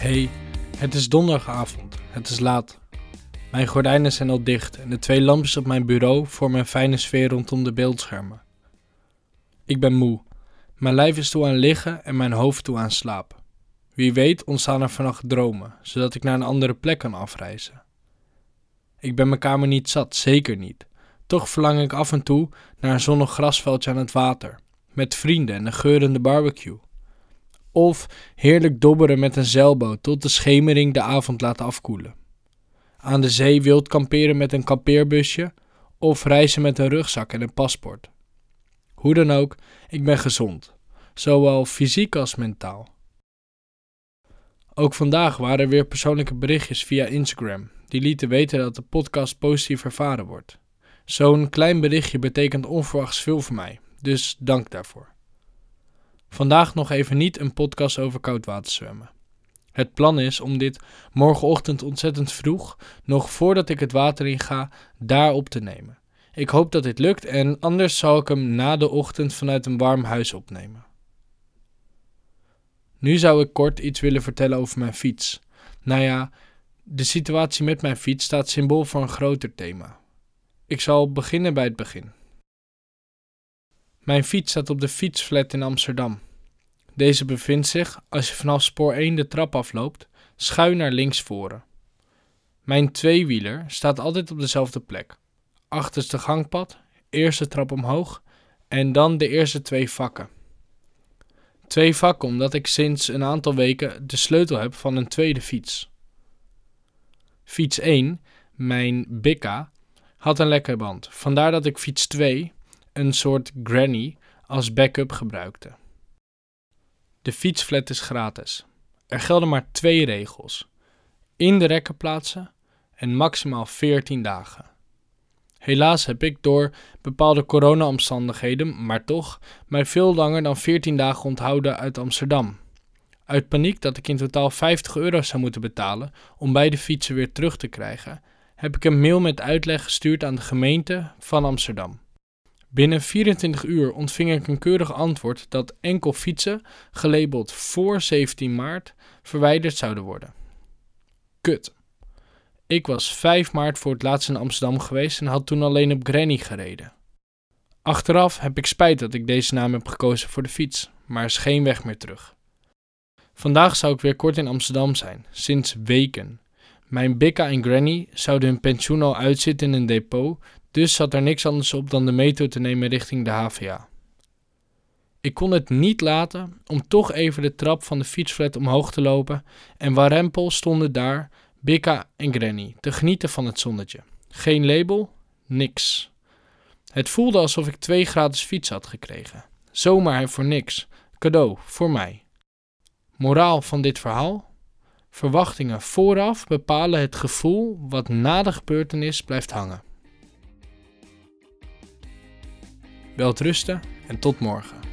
Hey, het is donderdagavond. Het is laat. Mijn gordijnen zijn al dicht en de twee lampjes op mijn bureau vormen een fijne sfeer rondom de beeldschermen. Ik ben moe. Mijn lijf is toe aan liggen en mijn hoofd toe aan slaap. Wie weet ontstaan er vannacht dromen, zodat ik naar een andere plek kan afreizen. Ik ben mijn kamer niet zat, zeker niet. Toch verlang ik af en toe naar een zonnig grasveldje aan het water, met vrienden en een geurende barbecue. Of heerlijk dobberen met een zeilboot tot de schemering de avond laat afkoelen. Aan de zee wild kamperen met een kampeerbusje of reizen met een rugzak en een paspoort. Hoe dan ook, ik ben gezond, zowel fysiek als mentaal. Ook vandaag waren er weer persoonlijke berichtjes via Instagram die lieten weten dat de podcast positief ervaren wordt. Zo'n klein berichtje betekent onverwachts veel voor mij, dus dank daarvoor. Vandaag nog even niet een podcast over koudwaterzwemmen. Het plan is om dit morgenochtend ontzettend vroeg, nog voordat ik het water in ga, daar op te nemen. Ik hoop dat dit lukt en anders zal ik hem na de ochtend vanuit een warm huis opnemen. Nu zou ik kort iets willen vertellen over mijn fiets. Nou ja, de situatie met mijn fiets staat symbool voor een groter thema. Ik zal beginnen bij het begin. Mijn fiets staat op de fietsflat in Amsterdam. Deze bevindt zich, als je vanaf spoor 1 de trap afloopt, schuin naar links voren. Mijn tweewieler staat altijd op dezelfde plek. Achterste gangpad, eerste trap omhoog en dan de eerste twee vakken. Twee vakken omdat ik sinds een aantal weken de sleutel heb van een tweede fiets. Fiets 1, mijn Bika, had een lekke band. Vandaar dat ik fiets 2, een soort granny, als backup gebruikte. De fietsflat is gratis. Er gelden maar twee regels. In de rekken plaatsen en maximaal 14 dagen. Helaas heb ik door bepaalde corona-omstandigheden, maar toch, mij veel langer dan 14 dagen onthouden uit Amsterdam. Uit paniek dat ik in totaal 50 euro zou moeten betalen om beide fietsen weer terug te krijgen, heb ik een mail met uitleg gestuurd aan de gemeente van Amsterdam. Binnen 24 uur ontving ik een keurig antwoord dat enkel fietsen, gelabeld voor 17 maart, verwijderd zouden worden. Kut. Ik was 5 maart voor het laatst in Amsterdam geweest en had toen alleen op Granny gereden. Achteraf heb ik spijt dat ik deze naam heb gekozen voor de fiets, maar er is geen weg meer terug. Vandaag zou ik weer kort in Amsterdam zijn, sinds weken. Mijn Bika en Granny zouden hun pensioen al uitzitten in een depot, dus zat er niks anders op dan de metro te nemen richting de HVA. Ik kon het niet laten om toch even de trap van de fietsflat omhoog te lopen en warempel stonden daar Bika en Granny te genieten van het zonnetje. Geen label, niks. Het voelde alsof ik twee gratis fietsen had gekregen. Zomaar voor niks. Cadeau voor mij. Moraal van dit verhaal? Verwachtingen vooraf bepalen het gevoel wat na de gebeurtenis blijft hangen. Welterusten en tot morgen.